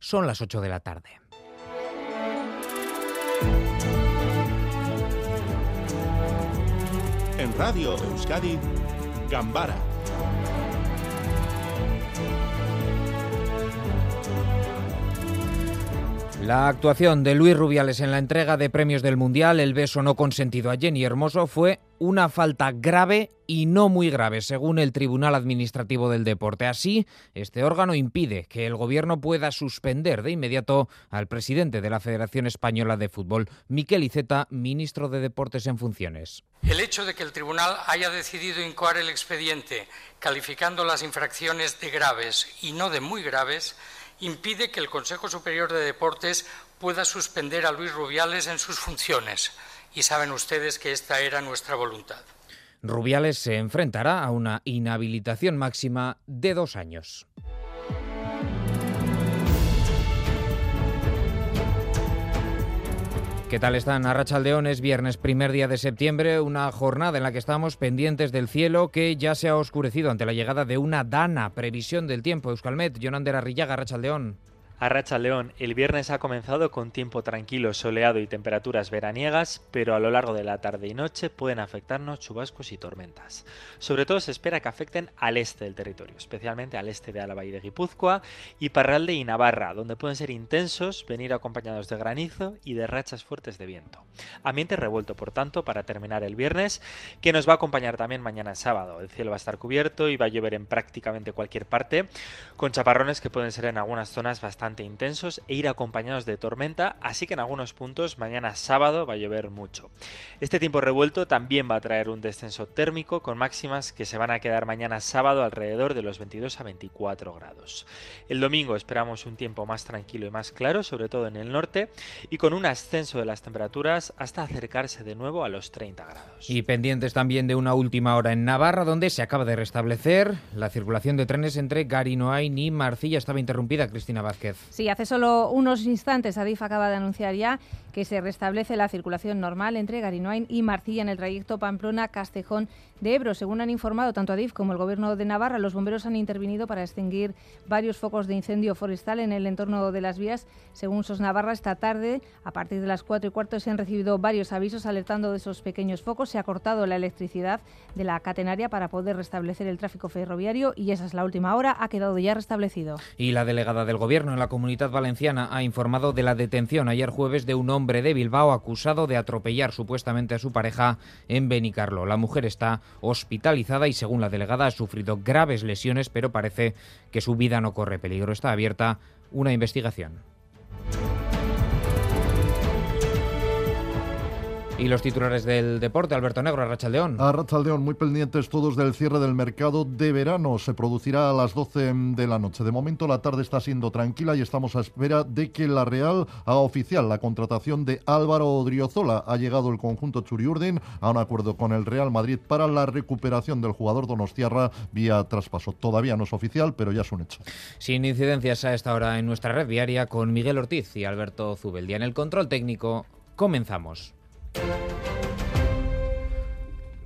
Son las 8 de la tarde. En Radio Euskadi, Gambara La actuación de Luis Rubiales en la entrega de premios del Mundial, el beso no consentido a Jenny Hermoso, fue una falta grave y no muy grave, según el Tribunal Administrativo del Deporte. Así, este órgano impide que el Gobierno pueda suspender de inmediato al presidente de la Federación Española de Fútbol, Miquel Iceta, ministro de Deportes en funciones. El hecho de que el Tribunal haya decidido incoar el expediente, calificando las infracciones de graves y no de muy graves, impide que el Consejo Superior de Deportes pueda suspender a Luis Rubiales en sus funciones. Y saben ustedes que esta era nuestra voluntad. Rubiales se enfrentará a una inhabilitación máxima de dos años. ¿Qué tal están? Arrachaldeón es viernes, primer día de septiembre, una jornada en la que estamos pendientes del cielo que ya se ha oscurecido ante la llegada de una dana previsión del tiempo. Euskalmet, Jonander Arrillaga, Arrachaldeón. A Racha León, el viernes ha comenzado con tiempo tranquilo, soleado y temperaturas veraniegas, pero a lo largo de la tarde y noche pueden afectarnos chubascos y tormentas. Sobre todo se espera que afecten al este del territorio, especialmente al este de Álava y de Guipúzcoa y Parralde y Navarra, donde pueden ser intensos, venir acompañados de granizo y de rachas fuertes de viento. Ambiente revuelto, por tanto, para terminar el viernes, que nos va a acompañar también mañana sábado. El cielo va a estar cubierto y va a llover en prácticamente cualquier parte, con chaparrones que pueden ser en algunas zonas bastante intensos e ir acompañados de tormenta, así que en algunos puntos mañana sábado va a llover mucho. Este tiempo revuelto también va a traer un descenso térmico con máximas que se van a quedar mañana sábado alrededor de los 22 a 24 grados. El domingo esperamos un tiempo más tranquilo y más claro, sobre todo en el norte, y con un ascenso de las temperaturas hasta acercarse de nuevo a los 30 grados. Y pendientes también de una última hora en Navarra, donde se acaba de restablecer la circulación de trenes entre Garinoain y Marcilla. Estaba interrumpida Cristina Vázquez. Sí, hace solo unos instantes Adif acaba de anunciar ya que se restablece la circulación normal entre Garinoain y Marcilla en el trayecto Pamplona-Castejón de Ebro. Según han informado tanto Adif como el Gobierno de Navarra, los bomberos han intervenido para extinguir varios focos de incendio forestal en el entorno de las vías. Según SOS Navarra, esta tarde, a partir de las 4 y cuarto, se han recibido varios avisos alertando de esos pequeños focos. Se ha cortado la electricidad de la catenaria para poder restablecer el tráfico ferroviario y esa es la última hora. Ha quedado ya restablecido. Y la delegada del Gobierno en la Comunidad Valenciana ha informado de la detención ayer jueves de un hombre de Bilbao acusado de atropellar supuestamente a su pareja en Benicarlo. La mujer está hospitalizada y según la delegada ha sufrido graves lesiones, pero parece que su vida no corre peligro. Está abierta una investigación. Y los titulares del deporte, Alberto Negro, Arrachaldeón. Arrachaldeón, muy pendientes todos del cierre del mercado de verano. Se producirá a las 12 de la noche. De momento la tarde está siendo tranquila y estamos a espera de que la Real haga oficial la contratación de Álvaro Odriozola. Ha llegado el conjunto Churiurden a un acuerdo con el Real Madrid para la recuperación del jugador Donostiarra vía traspaso. Todavía no es oficial, pero ya es un hecho. Sin incidencias a esta hora en nuestra red diaria con Miguel Ortiz y Alberto Zubeldía. En el control técnico, comenzamos. Thank you.